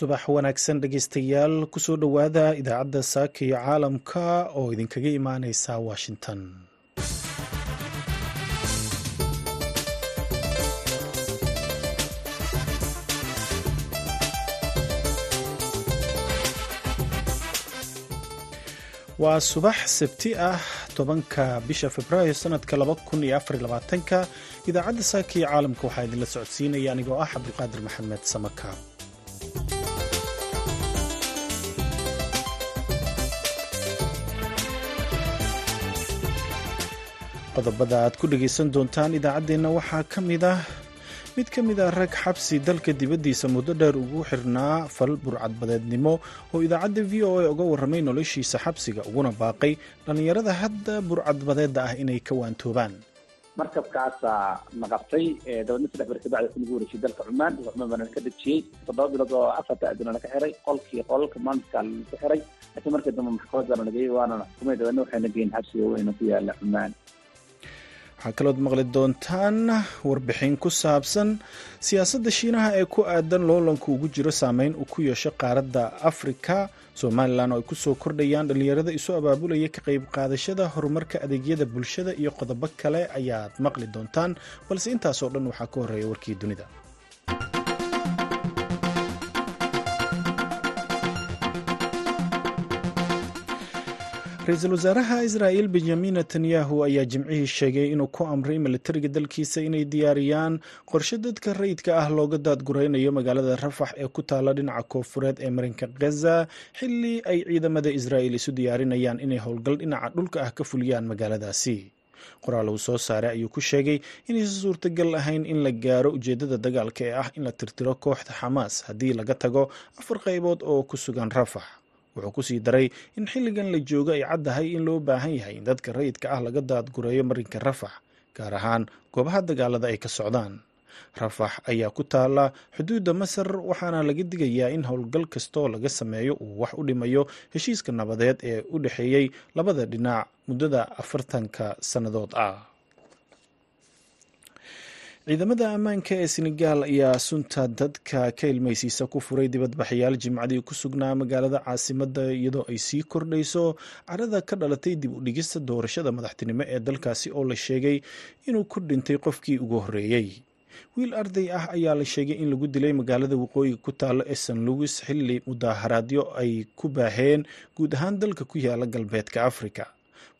subax wanaagsan dhegeystayaal ku soo dhowaada idaacadda saaka iyo caalamka oo idinkaga imaaneysa washington. Waa subax sabti ah tobanka bisha februaayo sanadka labaatanka. Idaacadda saaka iyo caalamka waxaa idinla socodsiinaya anigoo ah cabdulqaadir maxamed samaka qodobada aad ku dhegaysan doontaan idaacaddeenna waxaa ka mid ah mid ka mid ah rag xabsi dalka dibaddiisa muddo dheer ugu xirnaa fal burcadbadeednimo oo idaacadda v o a uga warramay noloshiisa xabsiga uguna baaqay dhallinyarada hadda burcadbadeedda ah inay ka waantoobaan. Markabkaasaa na qabtay dabadna saddex ber kabacdi ku nagu wareejiyay dalka cumaan cumaan baana ka dejiyey toddoba bilood oo afarta aduna laga xiray qolkii qolalka maamulka lagu xiray. Laakiin markii dambe maxkamad baana nageyey waana xukumay dabadna waxayna geyn xabsiga weyna ku yaalla cumaan waxaa kalood maqli doontaan warbixin ku saabsan siyaasadda shiinaha ee ku aadan loolanka ugu jiro saameyn uu ku yeesho qaaradda afrika somalilan oo ay ku soo kordhayaan dhallinyarada isu abaabulaya ka qayb qaadashada horumarka adeegyada bulshada iyo qodobo kale ayaad maqli doontaan. Balse intaasoo dhan waxaa ka horreeya warkii dunida ra'iisul wasaaraha israa'il benyamin netanyahu ayaa jimcihii sheegay inuu ku amray militariga dalkiisa inay diyaariyaan qorshe dadka rayidka ah looga daadguraynayo magaalada rafax ee ku taalla dhinaca koofureed ee marinka gaza xilli ay ciidamada israa'il isu diyaarinayaan inay howlgal dhinaca dhulka ah ka fuliyaan magaaladaasi. Qoraal uu soo saaray ayuu ku sheegay inaysan suurtagal ahayn in la gaaro ujeeddada dagaalka ee ah in la tirtiro kooxda xamaas haddii laga tago afar qaybood oo ku sugan rafax wuxuu ku sii daray in xilligan la joogo ay caddahay in loo baahan yahay in dadka rayidka ah laga daadgureeyo marinka rafax gaar ahaan goobaha dagaalada ay ka socdaan. Rafax ayaa ku taalla xuduudda masar waxaana laga digayaa in howlgal kastoo laga sameeyo uu wax u dhimayo heshiiska nabadeed ee u dhexeeyey labada dhinac muddada afartanka sannadood ah ciidamada ammaanka ee senegaal ayaa sunta dadka ka ilmaysiisa ku furay dibadbaxyaal jimcadii ku sugnaa magaalada caasimadda iyadoo ay sii kordhayso carada ka dhalatay dib u dhigista doorashada madaxtinimo ee dalkaasi oo la sheegay inuu ku dhintay qofkii ugu horreeyey wiil arday ah ayaa la sheegay in lagu dilay magaalada waqooyiga ku taalo ee san louis xilli mudaaharaadyo ay ku baaheen guud ahaan dalka ku yaalla galbeedka afrika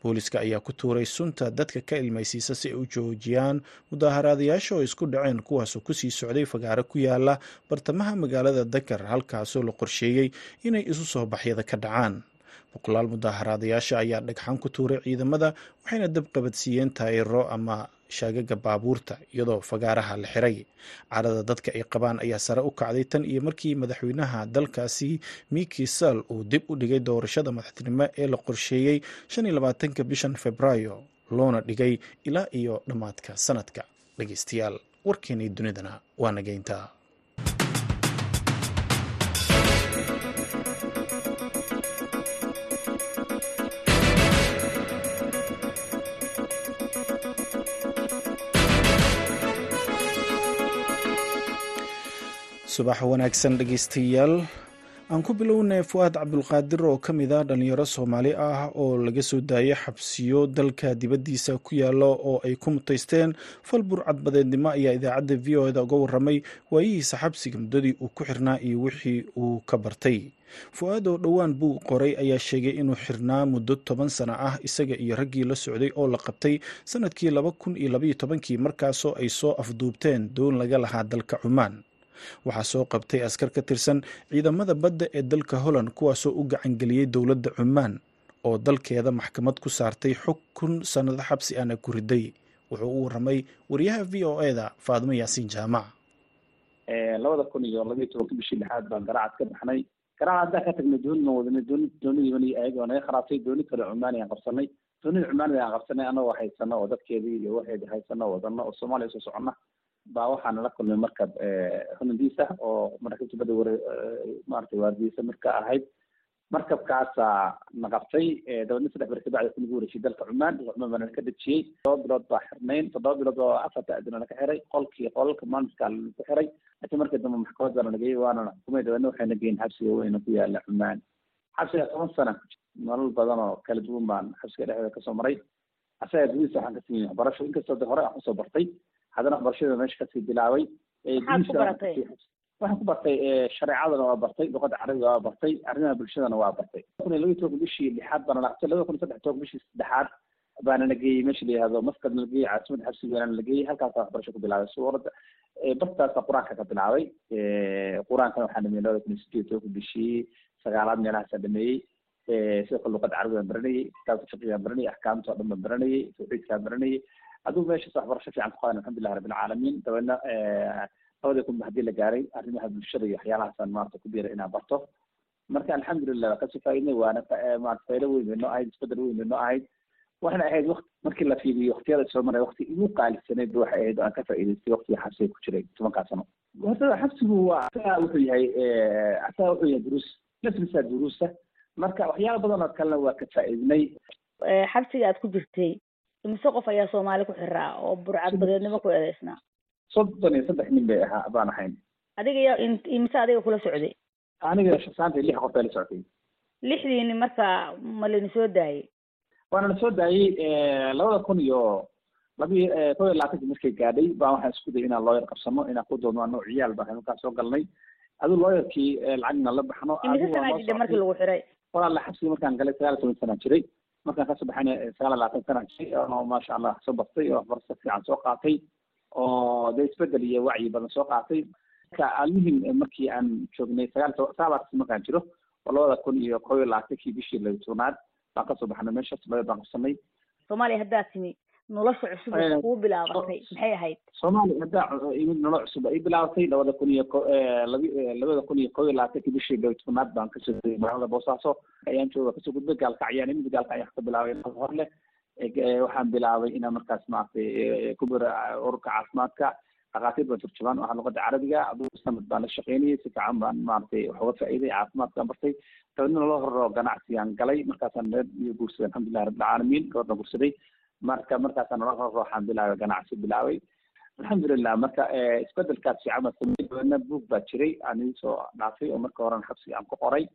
booliska ayaa ku tuuray sunta dadka ka ilmaysiisa si ay u joojiyaan mudaaharaadayaasha oo isku dhaceen kuwaasoo ku sii socday fagaaro ku yaalla bartamaha magaalada dakar halkaasoo la qorsheeyey inay isu soo baxyada ka dhacaan. Boqolaal mudaaharaadayaasha ayaa dhagxan ku tuuray ciidamada waxayna dab qabadsiiyeen taayiro ama shaagaga baabuurta iyadoo fagaaraha la xiray. Carada dadka ay qabaan ayaa sare u kacday tan iyo markii madaxweynaha dalkaasi miki sall uu dib u dhigay doorashada madaxtinimo ee la qorsheeyey ka bishan februaayo loona dhigay ilaa iyo dhammaadka sanadka. Dhegeystayaal warkeenii dunidana waa nageyntaa subax wanaagsan dhegeystayaal aan ku bilownay fu'aad cabdulqaadir oo ka mid ah dhallinyaro soomaali ah oo laga soo daayay xabsiyo dalka dibaddiisa ku yaalla oo ay ku mutaysteen fal burcadbadeednimo ayaa idaacadda v o eda uga warramay waayihiisa xabsiga muddadii uu ku xirnaa iyo wixii uu ka bartay. Fu-aad oo dhowaan buu qoray ayaa sheegay inuu xirnaa muddo toban sano ah isaga iyo raggii la socday oo la qabtay sannadkii laba kun iyo labaiyo tobankii markaasoo ay soo afduubteen doon laga lahaa dalka cumaan waxaa soo qabtay askar ka tirsan ciidamada badda ee dalka holland kuwaasoo u gacangeliyey dowladda cumaan oo dalkeeda maxkamad ku saartay xukun sannado xabsi ana ku riday. Wuxuu u warramay wariyaha v o e da faadimo yaasiin jaamac. Labada kun iyo labaiyo tobanka bishii lixaad baan garacad ka baxnay. Garacad haddaan ka tagnay dooni ma wadanay dooni ayaga naga kharaabtay dooni kale cumaani aan qabsanay. Doonida cumaanida aan qabsanay anagoo haysano oo dadkeedii iyo waxeedii haysano wadano oo soomaaliya soo socona baa waxaana la kulmay markab holandiisa oo maraakiibta badda ware maaragtay waardiisa marka ahayd. Markabkaasaa na qabtay dabeedna saddex beri kabacdi ku nagu wareejiyay dalka cumaan. Dalka cumaan baana ka dejiyey todoba bilood baa xirnayn toddoba bilood oo afarta adina laga xiray qolkii qolalka maalinkaa lagu xiray. Laakiin markii dambe maxkamad baana nageyey waana na xukumay. Dabeedna waxayna geyin xabsiga weyna ku yaalla cumaan. Xabsiga toban sana nolol badan oo kala duwan baan xabsiga dhexdeeda ka soo maray. Asaga gudihiisa waxaan ka timi waxbarasho. Inkastoo de hore aan ku soo bartay haddana waxbarashada meesha ka sii bilaabay waxaan ku bartay. shareecadana waa bartay luqada carabiga waa bartay arrimaha bulshadana waa bartay. Kun iyo laba toban bishii lixaad baana laqtay laba kun iyo saddex toban bishii saddexaad baana na geeyey meesha la yihahdo masqad na geeyey caasimada xabsiga weynana la geeyey halkaasa waxbarasho ku bilaabay. Suuradda bartaasa qur'aanka ka bilaabay qur'aankana waxaa dhameeyey labada kun iyo sideed toban bishii sagaalaad meelahaasaa dhameeyey sidoo kale luqada carabigaan baranayey kitaabka fiqigaan baranayey axkaamta oo dhan baan baranayey tawxiidkaan baranayay adigu meeshaas waxbarasho fiican ku qadan alxamdulilah rabbilcaalamiin dabeedna labadii kunba haddii la gaaray arrimaha bulshada iyo waxyaalahaasaan maarata ku biiray inaan barto marka alxamdulilah waa ka sii faaidnay waana maarata faydo weyn bay noo ahayd isbeddel weyn bay noo ahayd waxayna ahayd waqti markii la fiiriyo waqtiyada soo maray waqti igu qaalisanayd waxay ahayd oo aan ka faa'idaystay waqtiga xabsiga ku jiray tobankaa sano horta xabsigu waa asaga wuxuu yahay asaga wuxuu yahay duruus laftiisa duruusa marka waxyaala badan oo kalena waa ka faa'iidnay xabsiga aad ku jirtay imise qof ayaa soomaali ku xiraa oo burcad badeednimo ku eedeysnaa? Soddon iyo saddex nin bay ahaa baan ahayn. Adiga ya imise adiga kula socday? Aniga shasaanta lix qof baa la socotay lixdiini marka ma laini soo daayey waana la soo daayey labada kun iyo labi kow iyo labaatanki markay gaadhay baa waxaan isku dayay inaan looyar qabsano inaan ku doodno anoo ciyaal baan markaa soo galnay. Aduu looyarkii lacagna la baxno. Imise sanaa jidha markii lagu xiray? Walaala xabsiga markaan galay sagaal toban sanaan jiray markaan ka soo baxayna sagaal iyo labaatan sanaan jiray oo maasha allah soo bartay oo waxbarasho fiican soo qaatay oo dee isbeddel iyo wacyi badan soo qaatay. Marka almuhim markii aan joognay sagaal sagaalaas markaan jiro oo labada kun iyo kow iyo labaatankii bishii laba tobnaad baan ka soo baxnay meeshaas laba baan qabsanay soomaaliya haddaad timi nolosha cusub kuu bilaabatay maxay ahayd soomaaliya haddaa imid nolol cusub ay bilaabatay labada kun iyo labada kun iyo kow iyo labaatankii bishii tobnaad baan ka soo degay magaalada boosaaso ayaan jooga ka soo gudbay gaalkacyaan imid gaalkacyan ka bilaabay hor leh waxaan bilaabay inaan markaas maaragtay ku ururka caafimaadka dhakhaatiir baan turjubaan waxaa luqada carabiga aduu sanad baan la shaqeynayay si fiican baan maaragtay wax uga faa'iiday caafimaadkaan bartay dabeedna loo horro ganacsigaan galay markaasaan reer iyo guursaday alxamdulilah rabbilcaalamiin gabadhan guursaday marka markaasaan nolol horro waxaan bilaabay ganacsi bilaabay. Alxamdulilah marka isbedelkaas fiican baan sameeyey dabeedna buug baa jiray. Aan soo dhaafay oo marka horena xabsiga aan ku qoray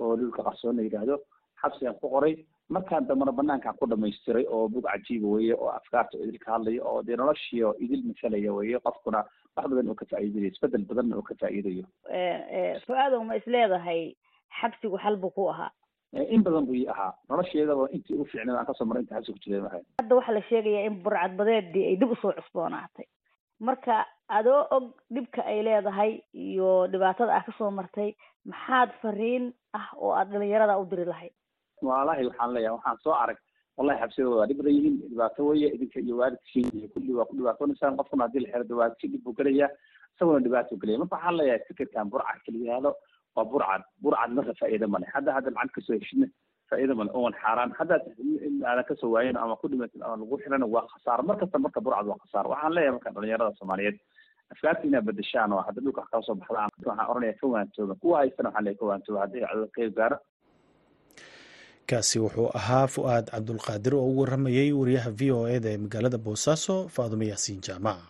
oo dhulka qarsoon la yidhaahdo xabsiga aan ku qoray. Markaan dambana banaankaan ku dhamaystiray oo bug cajiiba weeye oo afkaarta idil ka hadlayo oo dee noloshiio idil masalaya weeye qofkuna wax badan uu ka faa'iidayo isbeddel badanna uu ka faa'iidayo. Fu-aadow ma is leedahay xabsigu xal buu ku ahaa in badan buu ii ahaa nolosheedaba intii ugu fiicneed aan ka soo maray inta xabsiga ku jiray ahay hadda waxaa la sheegayaa in burcad badeedii ay dib u soo cusboonaatay marka adoo og dhibka ay leedahay iyo dhibaatada ah ka soo martay maxaad fariin ah oo aad dhalinyarada u diri lahayd walahi waxaan leeyahay waxaan soo arag wallahi xabsiyada waa dhib badan yihiin dhibaato weye idinka iyo waalidkiin kulli waa ku dhibaatoonaysaan qofkuna haddii la xiro waalidkii dhib buu gelaya isaguna dhibaato gelaya marka waxaan leeyahay fikirkan burcad kala yihahdo waa burcad burcad marka faa'iido male hadda hadda lacag ka soo heshidna faa'iido male oon xaaraan. Haddaad aadan ka soo waayin ama ku dhimatid ama lagu xirana waa khasaaro mar kasta marka burcad waa khasaaro waxaan leeyahay marka dhalinyarada soomaaliyeed afkaarta inaad bedeshaan oo hadda dhulka kala soo baxdaan waxaan oranaya ka waantooba. Kuwa haystana waxaan leeyahay ka waantooba. Hadday codod qeyb gaaro. Kaasi wuxuu ahaa fu-aad cabdulqaadir oo u waramayey wariyaha v o eda ee magaalada boosaaso faadumo yaasiin jaamac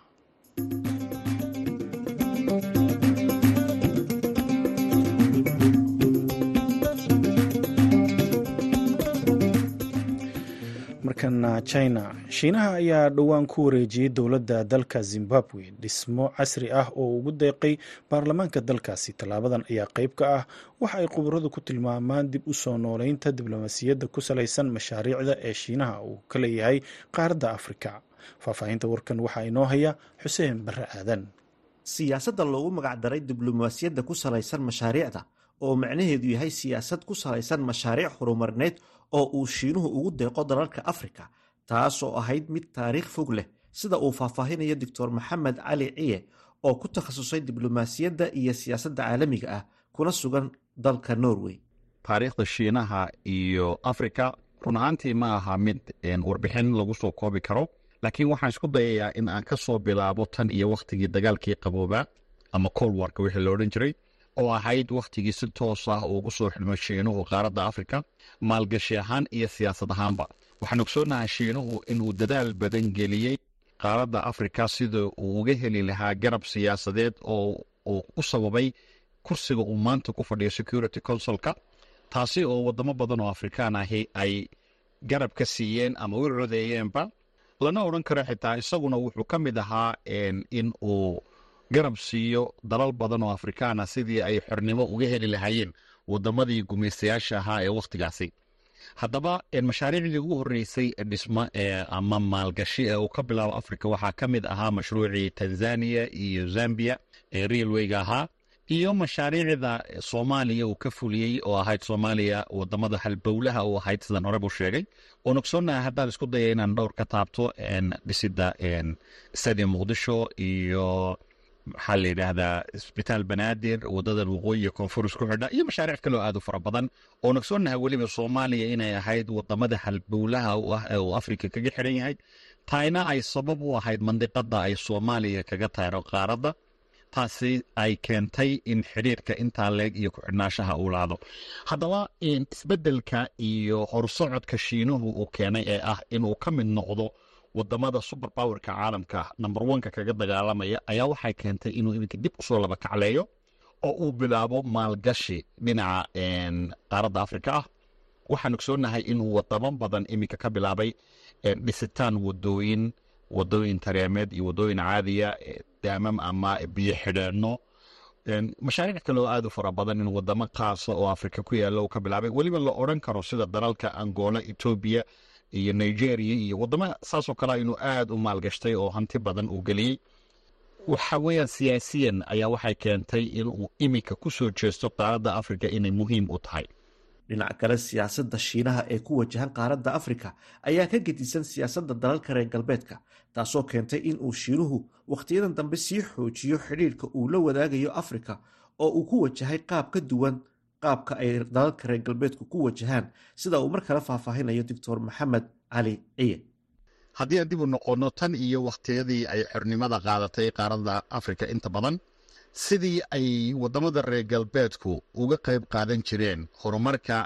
markana china. Shiinaha ayaa dhowaan ku wareejiyey dowladda dalka zimbabwe. Dhismo casri ah oo ugu deeqay baarlamaanka dalkaasi tallaabadan ayaa qeyb ka ah waxa ay khubaradu ku tilmaamaan dib u soo nooleynta diblomaasiyadda ku salaysan mashaariicda ee shiinaha uu ka leeyahay qaaradda afrika. Faahfaahinta warkan waxaa inoo haya xuseen barre aadan. Siyaasadda loogu magacdaray diblomaasiyadda ku salaysan mashaariicda oo macnaheedu yahay siyaasad ku salaysan mashaariic horumarineed oo uu shiinuhu ugu deeqo dalalka afrika taasoo ahayd mid taariikh fog leh. Sida uu faahfaahinayo doctor maxamed cali ciye oo ku takhasusay diblomaasiyadda iyo siyaasadda caalamiga ah kuna sugan dalka norway. Taariikhda shiinaha iyo afrika run ahaantii ma aha mid warbixin lagu soo koobi karo laakiin waxaan isku dayayaa in aan ka soo bilaabo tan iyo wakhtigii dagaalkii qaboobaa ama colwarka wixii lo odhan jiray oo ahayd wakhtigii si toos ah ugu soo xidhmay shiinuhu qaaradda afrika maalgashi ahaan iyo siyaasad ahaanba. Waxaan ogsoonahay shiinuhu inuu dadaal badan geliyey qaaradda afrika sida uu uga heli lahaa garab siyaasadeed oo uu u sababay kursiga uu maanta ku fadhiyo security consulka taasi oo wadamo badan oo afrikaan ahi ay garab ka siiyeen ama u codeeyeenba. Lana odhan karo xitaa isaguna wuxuu ka mid ahaa in uu garab siiyo dalal badan oo afrikaana sidii ay xornimo uga heli lahaayeen wadamadii gumaystayaasha ahaa ee wakhtigaasi haddaba mashaariicdii ugu horreysay dhismo ama maalgashi ee uu ka bilaabo africa waxaa ka mid ahaa mashruucii tanzania iyo zambia ee railwayga ahaa iyo mashaariicda soomaaliya uu ka fuliyey oo ahayd soomaaliya waddamada halbowlaha u ahayd sidan hore buu sheegay. Oon ogsoonaha haddaan isku daya inaan dhowr ka taabto dhisida stadium muqdisho iyo maxaa la yidhaahdaa isbitaal banaadir wadadan waqooyi iyo koonfur isku xidha iyo mashaariic kaloo aad u fara badan oon ogsoonaha weliba soomaaliya inay ahayd waddamada halbowlaha u ah ee uu afrika kaga xidhan yahay. Taayna ay sabab u ahayd mandiqada ay soomaaliya kaga tayro qaaradda taasi ay keentay in xidhiirka intaa leeg iyo ku-xidhnaashaha uu laado. Haddaba isbeddelka iyo horsocodka shiinuhu uu keenay ee ah inuu ka mid noqdo waddamada super powerka caalamka number oneka kaga dagaalamaya ayaa waxay keentay inuu iminka dib u soo laba kacleeyo oo uu bilaabo maalgashi dhinaca qaaradda afrika. Ah waxaan ogsoonahay inuu wadamo badan iminka ka bilaabay dhisitaan wadooyin wadooyin tareemeed iyo wadooyin caadiya daamam ama biyo xidheenno. Mashaariic kale oo aad u fara badan in wadamo kaasa oo afrika ku yaalla uu ka bilaabay weliba la odhan karo sida dalalka angola etoobiya iyo nigeria iyo wadamo saasoo kalea inuu aad u maalgashtay oo hanti badan uu geliyey. Waxa weeyaan siyaasiyan ayaa waxay keentay inuu iminka ku soo jeesto qaaradda afrika inay muhiim u tahay. Dhinaca kale siyaasadda shiinaha ee ku wajahan qaaradda afrika ayaa ka gedisan siyaasadda dalalka reer galbeedka taasoo keentay in uu shiinuhu wakhtiyadan dambe sii xoojiyo xidhiirka uu la wadaagayo afrika oo uu ku wajahay qaab ka duwan qaabka ay dalalka reer galbeedku ku wajahaan sida uu mar kale faahfaahinayo doctor maxamed cali ciye. Haddii aan dib u noqonno tan iyo wakhtiyadii ay xornimada qaadatay qaaradda afrika inta badan sidii ay waddamada reer galbeedku uga qayb qaadan jireen horumarka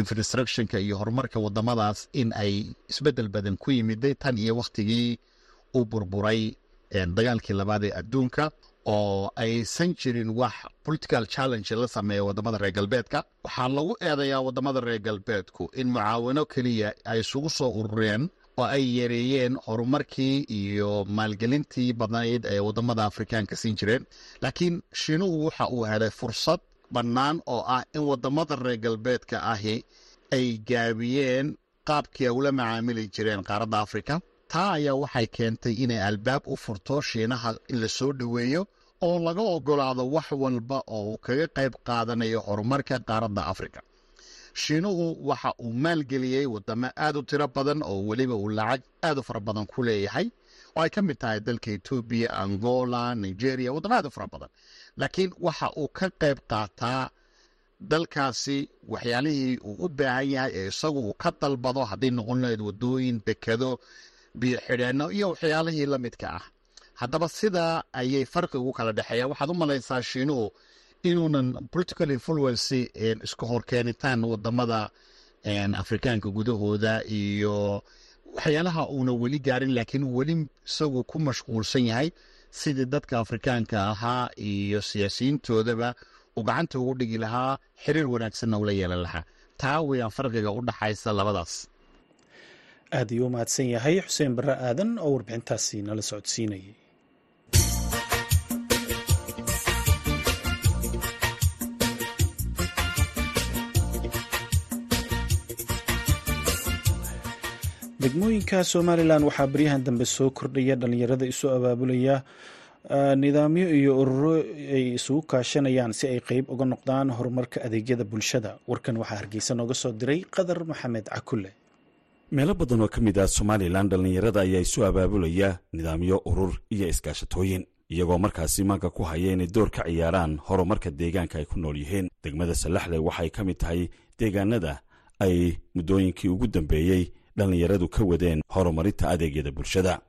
infrastructionka iyo horumarka wadamadaas in ay isbeddel badan ku yimiday tan iyo wakhtigii u burburay dagaalkii labaad ee adduunka oo aysan jirin wax political challenge la sameeya waddamada reer galbeedka. Waxaa lagu eedayaa waddamada reer galbeedku in mucaawano keliya ay isugu soo urureen oo ay yareeyeen horumarkii iyo maalgelintii badnayd ee waddamada afrikaanka siin jireen. Laakiin shiinuhu waxa uu helay fursad bannaan oo ah in waddamada reer galbeedka ahi ay gaabiyeen qaabkii ay ula macaamili jireen qaaradda afrika taa ayaa waxay keentay inay albaab u furto shiinaha in la soo dhoweeyo oo laga ogolaado wax walba oo kaga qayb qaadanayo horumarka qaaradda afrika. Shiinuhu waxa uu maalgeliyey wadamo aad u tiro badan oo weliba uu lacag aad u fara badan ku leeyahay. Oo ay ka mid tahay dalka etoobiya angola nigeria wadamo aad u fara badan. Laakiin waxa uu ka qayb qaataa dalkaasi waxyaalihii uu u baahan yahay ee isagu uu ka dalbado hadday noqon lahayd wadooyin dekado biyo xidheenno iyo waxyaalihii la midka ah. Haddaba sidaa ayay farqi ugu kala dhexeeya waxaad u malaysaa shiinuhu inuunan political influency iska horkeenitaan waddamada afrikaanka gudahooda iyo waxyaalaha uuna weli gaarin laakiin weli isagu ku mashquulsan yahay sidii dadka afrikaanka ahaa iyo siyaasiyiintoodaba uu gacanta ugu dhigi lahaa xiriir wanaagsanna ula yeelan lahaa. Taa weyaan farqiga u dhaxaysa labadaas aad ayuu mahadsan yahay xuseen barre aadan oo warbixintaasi nala socodsiinayay. Degmooyinka somalilan waxaa baryahan dambe soo kordhaya dhalinyarada isu abaabulaya nidaamyo iyo ururo ay isugu kaashanayaan si ay qeyb uga noqdaan horumarka adeegyada bulshada. Warkan waxaa hargeysa nooga soo diray qadar maxamed cakule meelo badan oo ka mid ah somalilan dhallinyarada ayaa isu abaabulaya nidaamyo urur iyo iskaashatooyin iyagoo markaasi maanka ku haya inay door ka ciyaaraan horumarka deegaanka ay ku nool yihiin. Degmada salaxle waxay ka mid tahay deegaanada ay muddooyinkii ugu dambeeyey dhallinyaradu ka wadeen horumarinta adeegyada bulshada.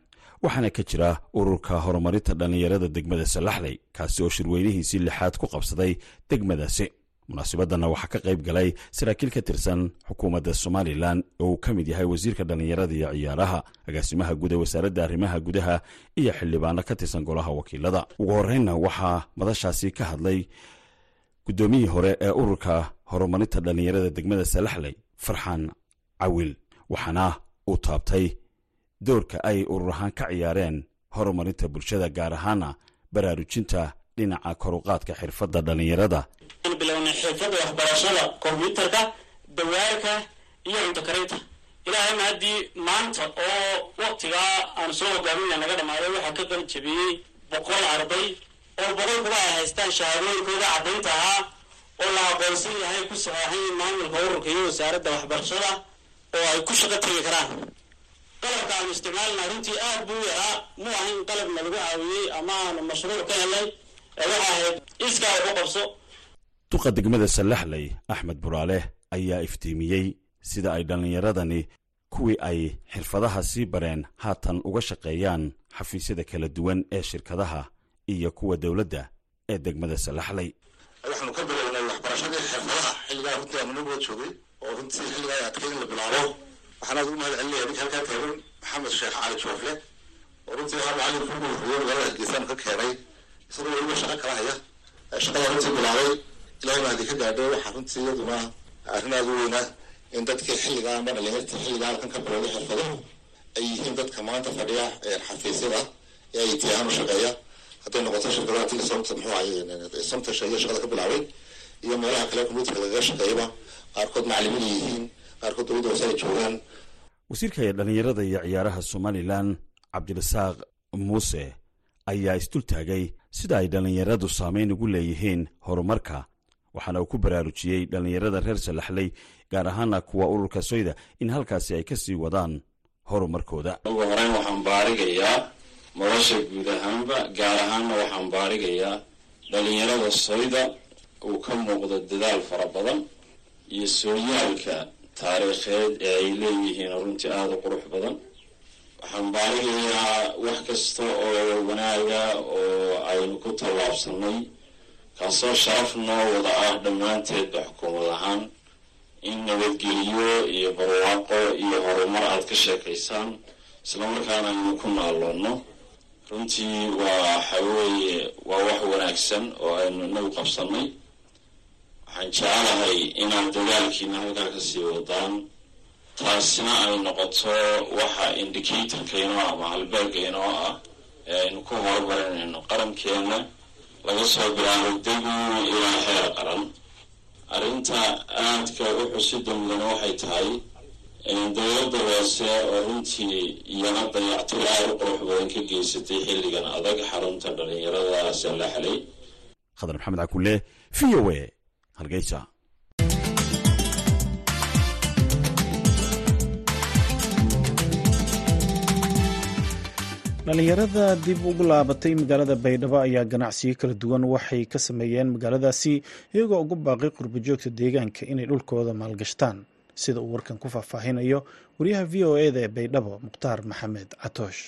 Waxaana ka jira ururka horumarinta dhallinyarada degmada salaxley kaasi oo shirweynihiisii lixaad ku qabsaday degmadaasi munaasabaddanna waxaa ka qayb galay saraakiil ka tirsan xukuumadda somalilan oo uu ka mid yahay wasiirka dhallinyarada iyo ciyaaraha agaasimaha guud ee wasaaradda arrimaha gudaha iyo xildhibaano ka tirsan golaha wakiilada. Ugu horreynna waxaa madashaasi ka hadlay guddoomiyii hore ee ururka horumarinta dhallinyarada degmada salaxley farxaan cawil waxaana uu taabtay doorka ay urur ahaan ka ciyaareen horumarinta bulshada gaar ahaana baraarujinta dhinaca koruqaadka xirfadda dhallinyarada. Bilowna xirfadda waxbarashada kombyuutarka dawaarka iyo cunto karinta. Ilaahayna haddii maanta oo waktigaa aanu soo hogaaminaya naga dhammaaday waxaa ka qal jabiyey boqol arday oo boqol kuba ay haystaan shahaadooyinkooda caddaynta ahaa oo la aqoonsan yahay ku saxeexan maamulka ururka iyo wasaaradda waxbarashada oo ay ku shaqo tegi karaan. Qalabka aanu isticmaalna runtii aad buu yaraa. Mu ahayn qalabna lagu caawiyey ama aanu mashruuc ka helnay duqa degmada sallaxley axmed buraale ayaa iftiimiyey sida ay dhallinyaradani kuwii ay xirfadaha sii bareen haatan uga shaqeeyaan xafiisyada kala duwan ee shirkadaha iyo kuwa dowladda ee degmada sallaxley. Waxaanu ka bilownay waxbarashadii xirfadaha xilligaa runtii aanu naguwa joogay oo runtii xilligaa adkay in la bilaabo. Waxaan aad ugu mahad celinaya ninka halkaa taagan maxamed sheekh cali joofle. Oo runtii ahaa macallin ku guuriyey magaalada hargeysaanu ka keenay isagoo weliba shaqo kala haya shaqada runtii bilaabay ilahay mahadi ka gaadhay waxaa runtii iyaduna arrin aada u weyna in dadkii xilligaa ama dhalinyarta xilligaa halkan ka bilowday xirfadahu ay yihiin dadka maanta fadhiya xafiisyada ee ay tiyahaan u shaqeeya hadday noqoto shirkadaha tii somta muxuu ahay shaqada ka bilaabay iyo meelaha kale computerka lagaga shaqeeyaba qaarkood macalimiin ay yihiin qaarkood dowladda hoose ay joogaan. Wasiirka dhallinyarada iyo ciyaaraha somalilan cabdirasaaq muuse ayaa isdultaagay sida ay dhallinyaradu saameyn ugu leeyihiin horumarka. Waxaana uu ku baraarujiyey dhallinyarada reer salaxley gaar ahaana kuwa ururka soyda in halkaasi ay ka sii wadaan horumarkooda. Ugu horeyn waxaan baarigayaa nolosha guud ahaanba gaar ahaanna waxaan baarigayaa dhallinyarada soyda uu ka muuqdo dadaal fara badan iyo sooyaalka taariikheed ee ay leeyihiin runtii aada u qurux badan waxaan baarigayaa wax kasta oo wanaaga oo aynu ku tallaabsanay kaasoo sharaf noo wada ah dhammaanteedba xukuumad ahaan in nabadgeliyo iyo barwaaqo iyo horumar aad ka sheekaysaan islamarkaana aynu ku naaloono runtii waa waxaweeye waa wax wanaagsan oo aynu inagu qabsanay. Waxaan jecelahay inaad dadaalkiina halkaa ka sii wadaan taasina ay noqoto waxa indicatorka inoo ama halbeega inoo ah ee aynu ku horumarinayno qarankeena laga soo bilaabo degu ilaa heer qaran. Arrinta aadka u xusida mudana waxay tahay dowladda hoose oo runtii iyana dayactir aada u qurux badan ka geysatay xilligan adag xarunta dhalinyarada sallaxley khadar maxamed cakulle v o a hargeysa dhallinyarada dib ugu laabatay magaalada baydhabo ayaa ganacsiyo kala duwan waxay ka sameeyeen magaaladaasi iyagoo ugu baaqay qurbojoogta deegaanka inay dhulkooda maalgashtaan. Sida uu warkan ku faahfaahinayo wariyaha v o eda ee baydhabo mukhtaar maxamed catoosh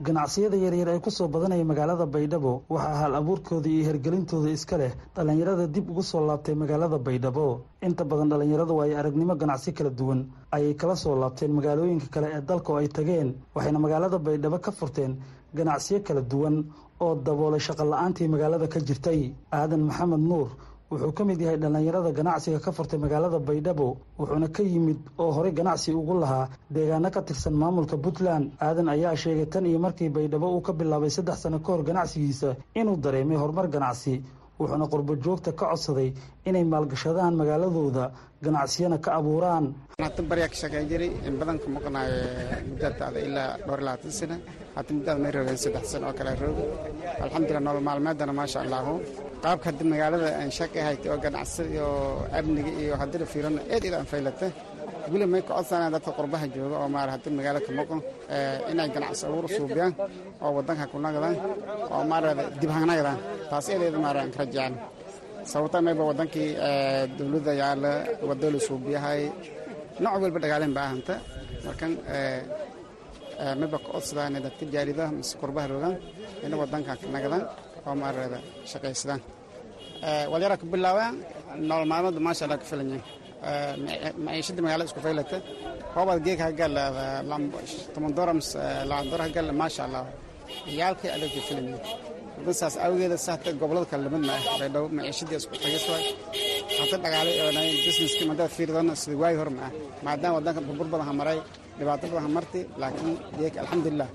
ganacsiyada yaryar ee ku soo badanaya magaalada baydhabo waxaa hal abuurkooda iyo hergelintooda iska leh dhallinyarada dib ugu soo laabtay magaalada baydhabo. Inta badan dhallinyaradu ay aragnimo ganacsi kala duwan. Ayay kala soo laabteen magaalooyinka kale ee dalka oo ay tageen waxayna magaalada baydhabo ka furteen ganacsiyo kala duwan oo daboolay shaqo la'aantii magaalada ka jirtay. Aadan maxamed nuur wuxuu ka mid yahay dhallinyarada ganacsiga ka furtay magaalada baydhabo wuxuuna ka yimid oo horey ganacsi ugu lahaa deegaano ka tirsan maamulka puntland. Aadan ayaa sheegay tan iyo markii baydhabo uu ka bilaabay saddex sano ka hor ganacsigiisa inuu dareemay horumar ganacsi wuxuuna qurbo joogta ka codsaday inay maalgashadaan magaaladooda ganacsiyana ka abuuraan. Hatan baryaa ka shaqeyn jiray in badan ka maqnaayo muddada ilaa dhowr labaatan sano. Hata muddada may roogeen saddex sano oo kale roog alxamdulillah nolol maalmeedana maasha allahu. Qaabka haddi magaalada aan shaqi haytay oo ganacsi iyo amniga iyo haddii la fiirano eed ila anfaylata weli may ka codsanayaan dadka qurbaha jooga oo maara haddii magaala ka maqan inay ganacsi abuur suubiyaan oo wadanka ku nagdaan oo maara dib hangnagdaan taas eedeeda maara aan ka rajacaan sababta mayba wadankii dowladda yaalla wado la suubiyahay nooc walba dhagaaleen ba ahanta. Markan midba ka codsadaan dadka jaaridaha mise qurbaha rogaan ina wadanka ka nagadaan oo maarada shaqaysadaan walyara ku bilaabaan nolol maalmada maasha allah ka filanyiin maciishada magaalada isku faylata hoobaad geeg hagal toban doora mise laba doora hagal maasha allah. Ciyaalkay adag ka filanyiin saas awgeeda sahta gobollada kale la mid ma ah baydhabo maciishadii isku tagis waay hata dhagaale businesski madada fiirdana sida waagi hor ma ah maadaama wadanka burbur badan ha maray dhibaato badan ha marti laakiin geeg alxamdulilah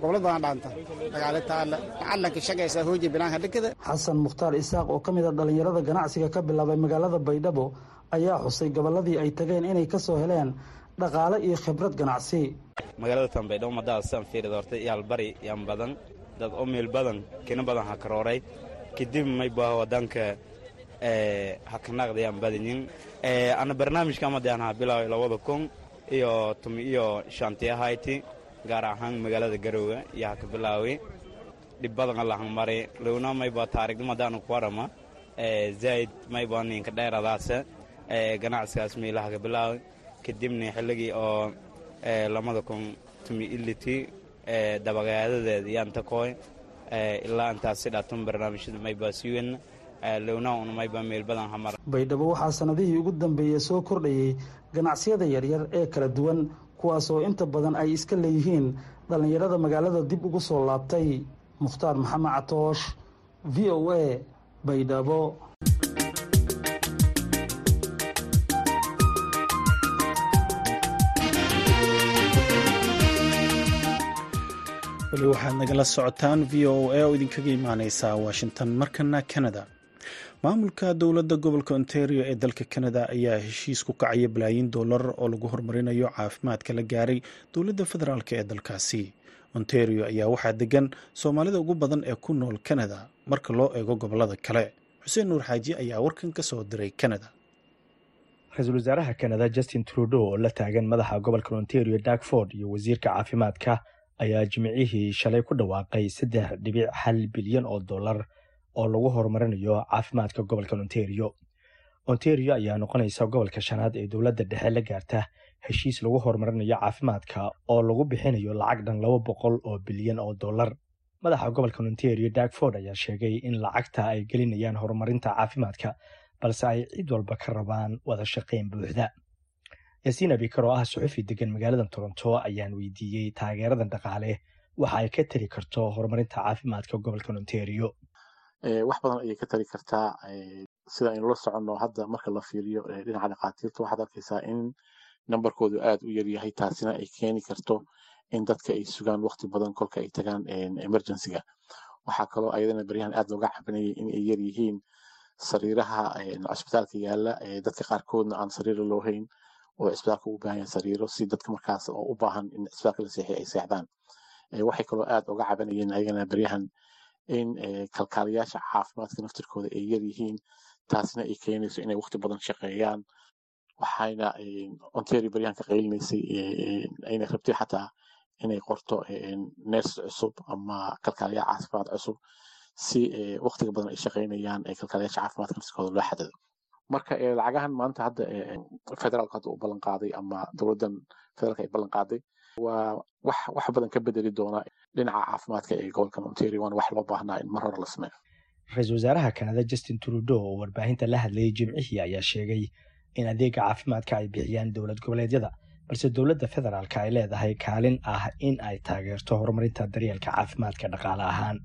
gobolad badan dhaanta dhagaale taala calanka shaqaysa hooji bilaanka dhikada. Xasan mukhtaar isaaq oo ka mid a dhallinyarada ganacsiga ka bilaabay magaalada baydhabo ayaa xusay gobolladii ay tageen inay ka soo heleen dhaqaale iyo khibrad ganacsi. Magaalada tan baydhabo madaada sidan fiirida horta yaal bari yaan badan dad omeel badan kina badan ha karooray. Kadib mayba wadanka ha kanaaqda yaan badinin ana barnaamijka amadaan ha bilaaway labada kun iyo tumi iyo shanti ahayti gaar ahaan magaalada garowga iyo ha ka bilaaway dhib badan allahan mari. Lowna mayba taarigdamadaanu ku warama zaid mayba ninka dheeradaasa ganacsigaas meelaha ka bilaaway kadibna xilligii oo lamada kun tumi iliti dabagaadadeeda yaanta kooy ilaa intaas si dhaatun barnaamijyada mayba siwen lowna un mayba meel badan hamar baydhabo waxaa sannadihii ugu dambeeyey soo kordhayey ganacsiyada yaryar ee kala duwan kuwaas oo inta badan ay iska leeyihiin dhallinyarada magaalada dib ugu soo laabtay. Mukhtaar maxamed catoosh v o a baydhabo weli waxaad nagala socotaan v o a oo idinkaga imaaneysa washington markana canada. Maamulka dowladda gobolka ontario ee dalka canada ayaa heshiis ku kacaya balaayiin dollar oo lagu horumarinayo caafimaadka la gaaray dowladda federaalk ee dalkaasi. Ontario ayaa waxaa degan soomaalida ugu badan ee ku nool canada marka loo eego gobollada kale. Xuseen nuur xaaji ayaa warkan ka soo diray canada. Ra'iisul wasaaraha canada justin trudeau oo la taagan madaxa gobolka ontario darkford iyo wasiirka caafimaadka ayaa jimicihii shalay ku dhawaaqay saddex dhibic hal bilyan oo dollar oo lagu horumarinayo caafimaadka gobolka ontario. Ontario ayaa noqonaysa gobolka shanaad ee dowladda dhexe la gaarta heshiis lagu horumarinayo caafimaadka oo lagu bixinayo lacag dhan laba boqol oo bilyan oo dollar. Madaxa gobolka ontario darkford ayaa sheegay in lacagta ay gelinayaan horumarinta caafimaadka balse ay cid walba ka rabaan wada shaqayn buuxda yaasiin abikar oo ah suxufi degan magaalada toronto ayaan weydiiyey taageeradan dhaqaale. Waxa ay ka tari karto horumarinta caafimaadka gobolka ontario. Wax badan ayay ka tari kartaa sida aynu la soconno hadda marka la fiiriyo dhinaca dhakhaatiirta waxaad arkaysaa in nambarkoodu aad u yaryahay taasina ay keeni karto in dadka ay sugaan waqti badan kolka ay tagaan emergencyga. Waxaa kaloo ayadana baryahan aad looga cabinayay in ay yar yihiin sariiraha cisbitaalka yaalla dadka qaarkoodna aan sariiro loo hayn oo cisbitaalka u baahan yahay sariiro si dadka markaas oo u baahan in cisbitaalka la seexiyo ay seexdaan. Waxay kaloo aad uga cabanayeen ayagana baryahan in kalkaaliyaasha caafimaadka naftirkooda ay yar yihiin taasina ay keenayso inay waqti badan shaqeeyaan. Waxayna ontario baryahan ka qaylinaysay ayna rabtay xataa inay qorto ners cusub ama kalkaaliya caafimaad cusub si waqtiga badan ay shaqeynayaan kalkaaliyaasha caafimaadka naftirkooda loo xadado marka lacagahan maanta hadda federaalka hadda u ballan qaaday ama dowladdan federaalka ay ballan qaaday waa wax wax badan ka bedeli doona dhinaca caafimaadka ee gobolkan ontario. Waana wax loo baahnaa in mar hore la sameeyo. Ra'iisul wasaaraha kanada justin trudeau oo warbaahinta la hadlayay jimcihii ayaa sheegay in adeega caafimaadka ay bixiyaan dowlad goboleedyada balse dowladda federaalka ay leedahay kaalin ah in ay taageerto horumarinta daryeelka caafimaadka dhaqaale ahaan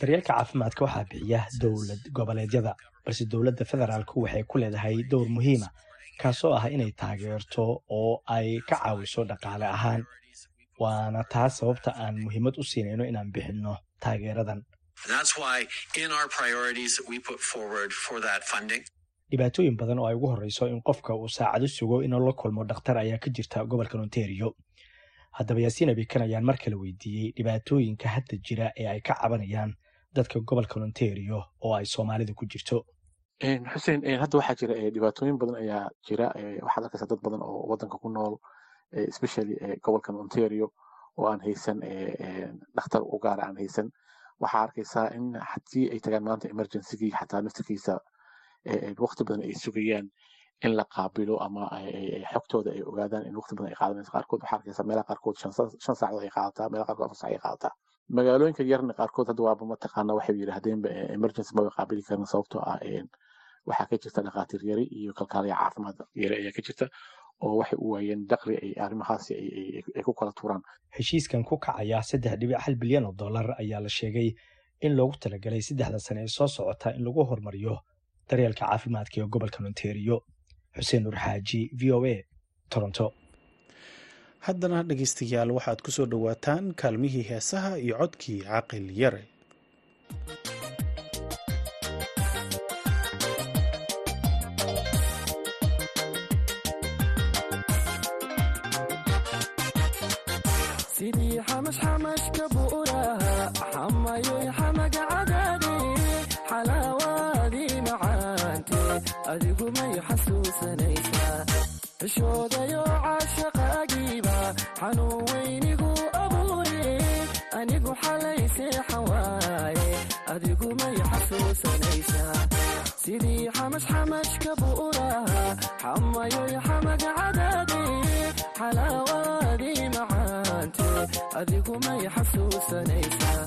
daryeelka caafimaadka waxaa bixiya dowlad goboleedyada. Balse dowladda federaalku waxay ku leedahay dowr muhiima kaasoo ah inay taageerto oo ay ka caawiso dhaqaale ahaan. Waana taas sababta aan muhiimad u siinayno inaan bixinno taageeradan. Dhibaatooyin badan oo ay ugu horreyso in qofka uu saacado sugo inuu la kulmo dhakhtar ayaa ka jirta gobolkan ontario haddaba yaasiin abikan ayaan mar kale weydiiyey dhibaatooyinka hadda jira ee ay ka cabanayaan dadka gobolkan ontario oo ay soomaalida ku jirto. Xuseen hadda waxaa jira dhibaatooyin badan ayaa jira waxaad arkaysaa dad badan oo wadanka ku nool especially gobolkan ontario oo aan haysan dhakhtar u gaara aan haysan. Waxaa arkaysaa in haddii ay tagaan maanta emergencygii xataa naftirkiisa waqti badan ay sugayaan in la qaabilo ama xogtooda ay ogaadaan in waqti badan ay qaadanayso qaarkood waxaa arkaysa meelaha qaarkood shan saacadood ay qaadataa meelaha qaarkood afar saac ay qaadataa. Magaalooyinka yarna qaarkood hadda waaba mataqaana waxay yidhaahdeenba emergency maba qaabili karin sababtoo ah waxaa ka jirta dhakhaatiir yari iyo kalkaaliya caafimaad yari ayaa ka jirta oo waxay u waayeen daqli ay arrimahaasi ay ku kala tuuraan. Heshiiskan ku kacaya saddex dhibic hal bilyan oo dollar ayaa la sheegay in loogu talagalay saddexda sane ee soo socota in lagu horumariyo daryeelka caafimaadka ee gobolka ontario xuseen nur xaaji v o a toronto. Haddana dhegaystayaal waxaad ku soo dhowaataan kaalmihii heesaha iyo codkii caqil yare xishoodayo caashaqaagiiba xanuun weynigu abuure anigu xalay seexan adigu may xasuusanaysaa sidii xamashxamashka bu'uraha xamayoy xamaga xalaawaadii macaante adigu may xasuusanaysaa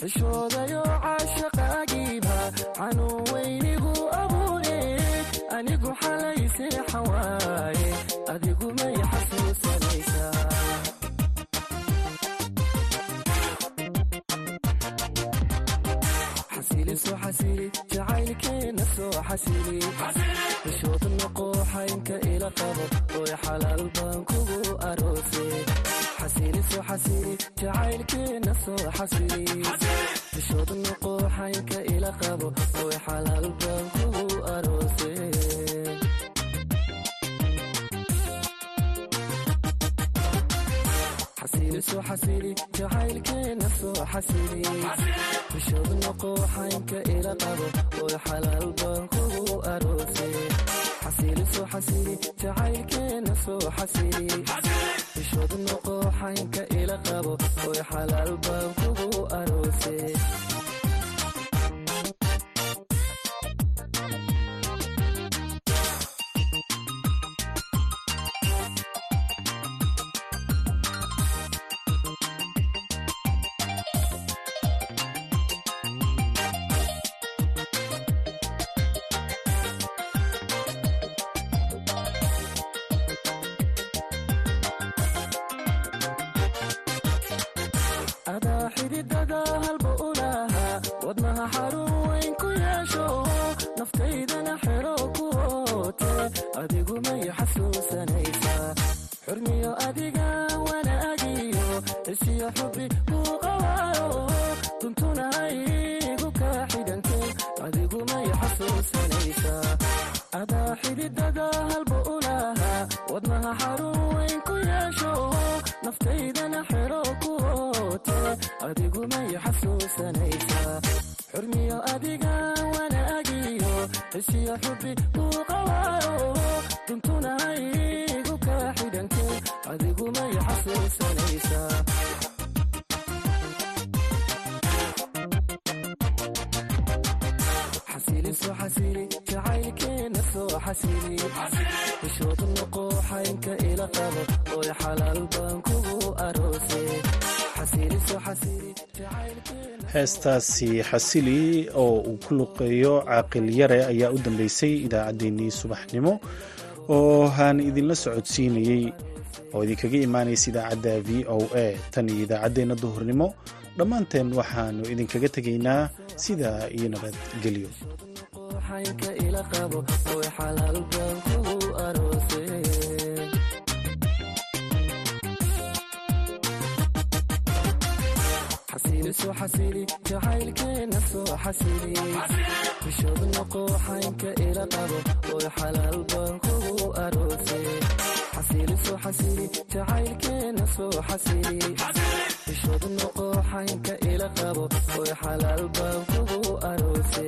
xishoodayo caashaqaagiiba xanuun weynigu anigu xalay seexan waaye adigu may xasuusanaysaa xasili soo xasili jacaylkeena soo xasili. Xishood noqo xaynka ila qabo oy xalaal baan kugu aroose. Xasili soo xasili jacaylkeena soo xasili xasili jacaylkeena soo xasili xishood noqo xaynka ila qabo oy xalaal baan kugu aroose xasili soo xasili jacaylkeena soo xasili xishood noqo xaynka ila qabo oy xalaal baan kugu aroose xididada halba u lahaa wadnaha xarun weyn ku yeesho naftaydana xero ku oote adigu may xasuusanaysaa xurmiyo adiga wanaagiyo isiyo xubi kuu qabaayo duntuna haygu kaa xidhanto adigu may xasuusanaysaa heestaasi xasili oo uu ku luqeeyo caaqil yare ayaa u dambeysay idaacaddeenii subaxnimo oo haan idinla socodsiinayey oo idinkaga imaanaysa idaacadda v o a. Tan iyo idaacaddeenna duhurnimo dhammaanteen waxaannu idinkaga tegaynaa sidaa iyo nabadgelyo xaynka ila qabo oy xalaal baan kugu kugu aroose